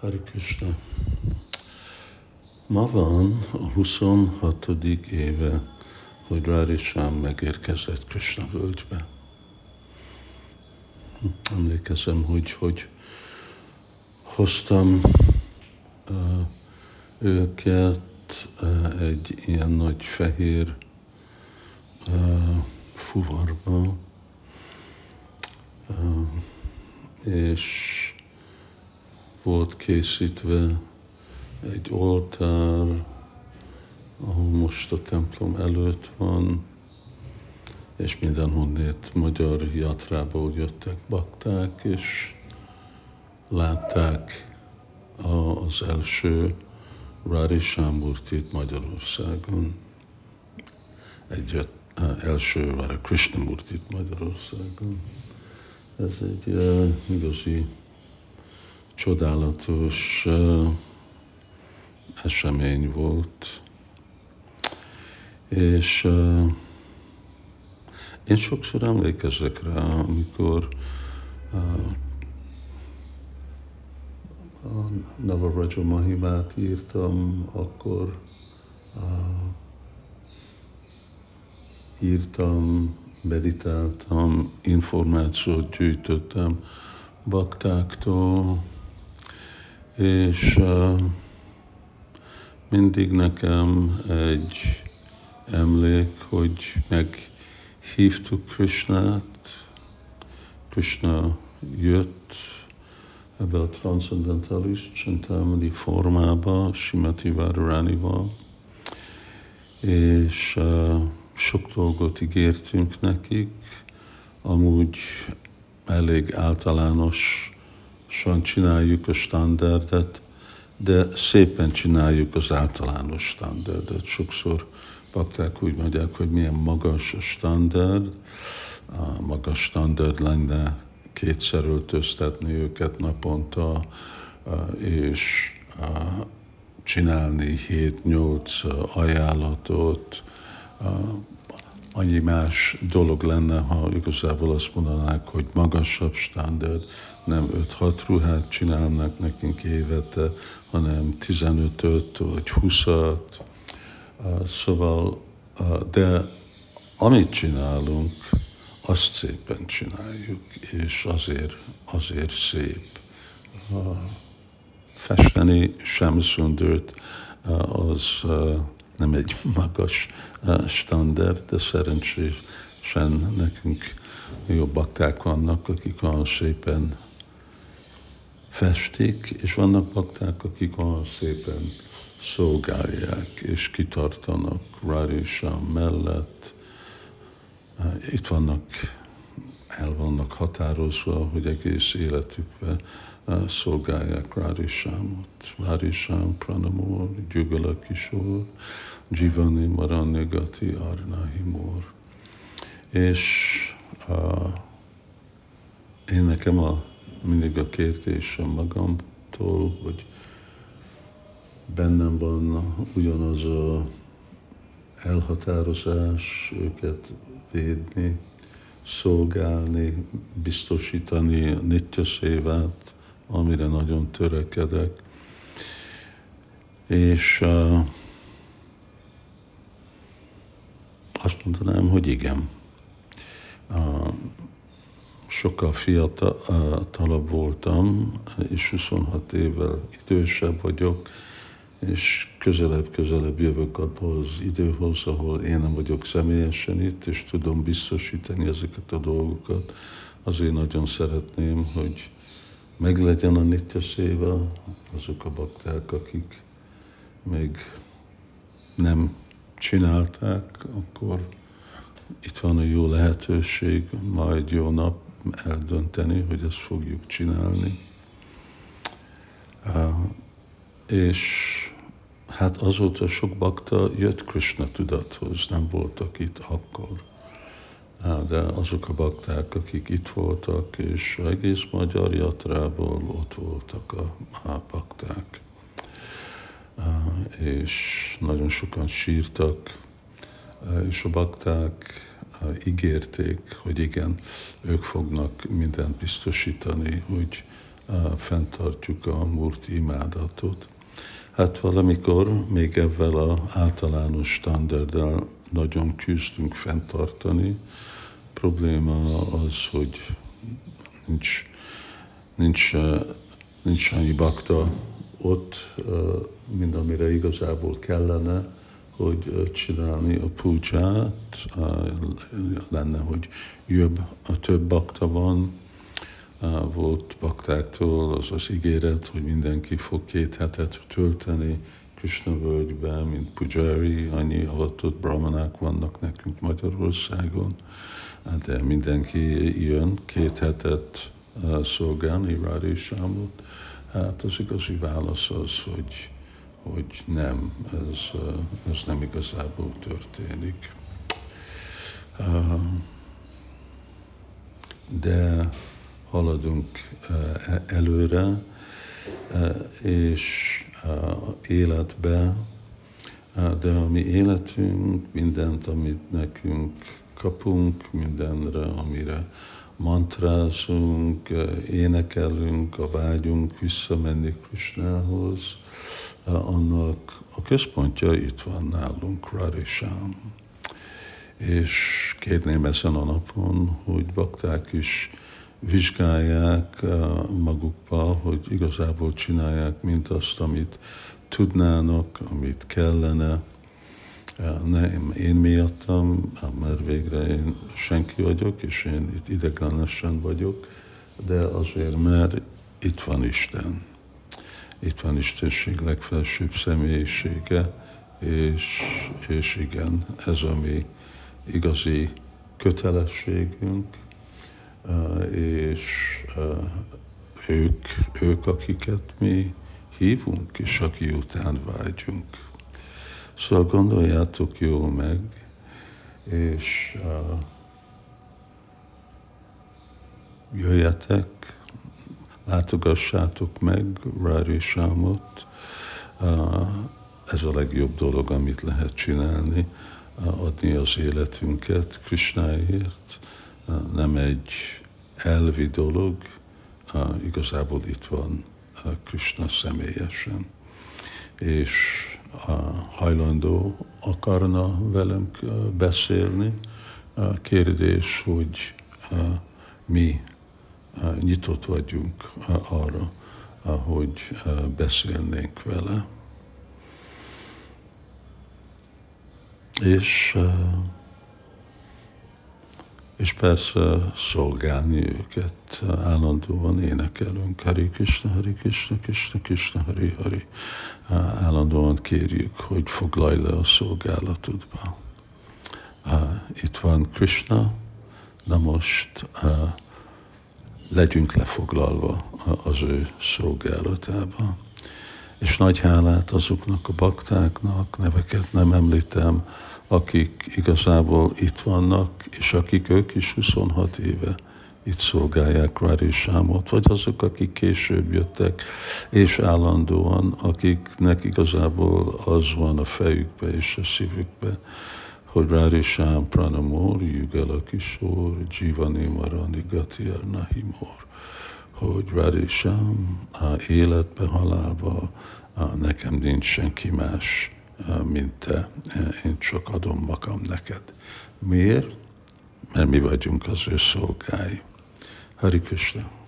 Hari Krishna. Ma van a 26. éve, hogy Radisham megérkezett Krishna völgybe. Emlékezem, hogy, hogy hoztam uh, őket uh, egy ilyen nagy fehér uh, fuvarba, uh, és volt készítve egy oltár, ahol most a templom előtt van, és mindenhonnét magyar jatrából jöttek bakták, és látták az első Rádi Sámurtit Magyarországon. Egy első Rádi Krishnamurtit Magyarországon. Ez egy uh, igazi csodálatos esemény volt. És én sokszor emlékezek rá, amikor a Navaraja Mahimát írtam, akkor írtam, meditáltam, információt gyűjtöttem baktáktól, és mindig nekem egy emlék, hogy meghívtuk Krishnát, Krishna jött ebbe a transzendentális csintámani formába, Simati Váraranival, és sok dolgot ígértünk nekik, amúgy elég általános lassan csináljuk a standardet, de szépen csináljuk az általános standardet. Sokszor bakták úgy mondják, hogy milyen magas a standard, a magas standard lenne kétszer öltöztetni őket naponta, és csinálni 7-8 ajánlatot, annyi más dolog lenne, ha igazából azt mondanák, hogy magasabb standard, nem 5-6 ruhát csinálnak nekünk évente, hanem 15-öt vagy 20-at. Szóval, de amit csinálunk, azt szépen csináljuk, és azért, azért szép. Festeni sem szundört, az nem egy magas standard, de szerencsésen nekünk jó bakták vannak, akik olyan szépen festik, és vannak bakták, akik olyan szépen szolgálják, és kitartanak Radisha mellett. Itt vannak, el vannak határozva, hogy egész életükben szolgálják Radishamot. Radisham Pranamur, Gyugala Kishore, Jivani Maranya Gati Arnahimur. És uh, én nekem a, mindig a kérdésem magamtól, hogy bennem van ugyanaz a elhatározás őket védni, szolgálni, biztosítani a nitya szévát, amire nagyon törekedek. És uh, azt mondanám, hogy igen. Uh, sokkal fiatalabb voltam, és 26 évvel idősebb vagyok, és közelebb-közelebb jövök abhoz az időhoz, ahol én nem vagyok személyesen itt, és tudom biztosítani ezeket a dolgokat. Azért nagyon szeretném, hogy meglegyen a nitya széva, azok a bakták, akik még nem csinálták, akkor itt van a jó lehetőség, majd jó nap eldönteni, hogy ezt fogjuk csinálni. És hát azóta sok bakta jött Krishna tudathoz, nem voltak itt akkor. De azok a bakták, akik itt voltak, és egész magyar jatrából ott voltak a, a bakták. És nagyon sokan sírtak, és a bakták ígérték, hogy igen, ők fognak mindent biztosítani, hogy fenntartjuk a murti imádatot. Hát valamikor még ebben az általános standarddal nagyon küzdünk fenntartani. Probléma az, hogy nincs, nincs, nincs annyi bakta ott, mint amire igazából kellene, hogy csinálni a púcsát, lenne, hogy jobb, a több bakta van, volt baktáktól az az ígéret, hogy mindenki fog két hetet tölteni Krishna völgyben, mint pujari, annyi avatott brahmanák vannak nekünk Magyarországon, de mindenki jön két hetet szolgálni Rádi Sámot. Hát az igazi válasz az, hogy, hogy nem, ez, ez nem igazából történik. De haladunk e, előre, és életbe, de a mi életünk, mindent, amit nekünk kapunk, mindenre, amire mantrázunk, énekelünk, a vágyunk visszamenni Krishnához, annak a központja itt van nálunk, Radisham. És kérném ezen a napon, hogy bakták is vizsgálják magukba, hogy igazából csinálják mindazt, amit tudnának, amit kellene. Nem én miattam, mert végre én senki vagyok, és én itt ideglenesen vagyok, de azért, mert itt van Isten. Itt van Istenség legfelsőbb személyisége, és, és igen, ez a mi igazi kötelességünk, és ők, ők, akiket mi hívunk, és aki után vágyunk. Szóval gondoljátok jól meg, és uh, jöjjetek, látogassátok meg Rári Sámot, uh, ez a legjobb dolog, amit lehet csinálni, uh, adni az életünket Krisnáért, nem egy elvi dolog, igazából itt van Krishna személyesen, és hajlandó akarna velünk beszélni. Kérdés, hogy mi nyitott vagyunk arra, hogy beszélnénk vele. És és persze szolgálni őket. Állandóan énekelünk Hari Krishna, Hari Krishna, Krishna Krishna, Hari Hari. Állandóan kérjük, hogy foglalj le a szolgálatodba. Itt van Krishna, na most legyünk lefoglalva az ő szolgálatába. És nagy hálát azoknak a baktáknak, neveket nem említem, akik igazából itt vannak, és akik ők is 26 éve itt szolgálják Rári vagy azok, akik később jöttek, és állandóan, akiknek igazából az van a fejükbe és a szívükbe, hogy Rári Sám Pranamor, Jugala Kishor, Jivani Marani Gatiar Nahimor, hogy Rári Sám életbe, halálba, nekem nincs senki más, mint te, én csak adom magam neked. Miért? Mert mi vagyunk az ő szolgái. Hari Krishna.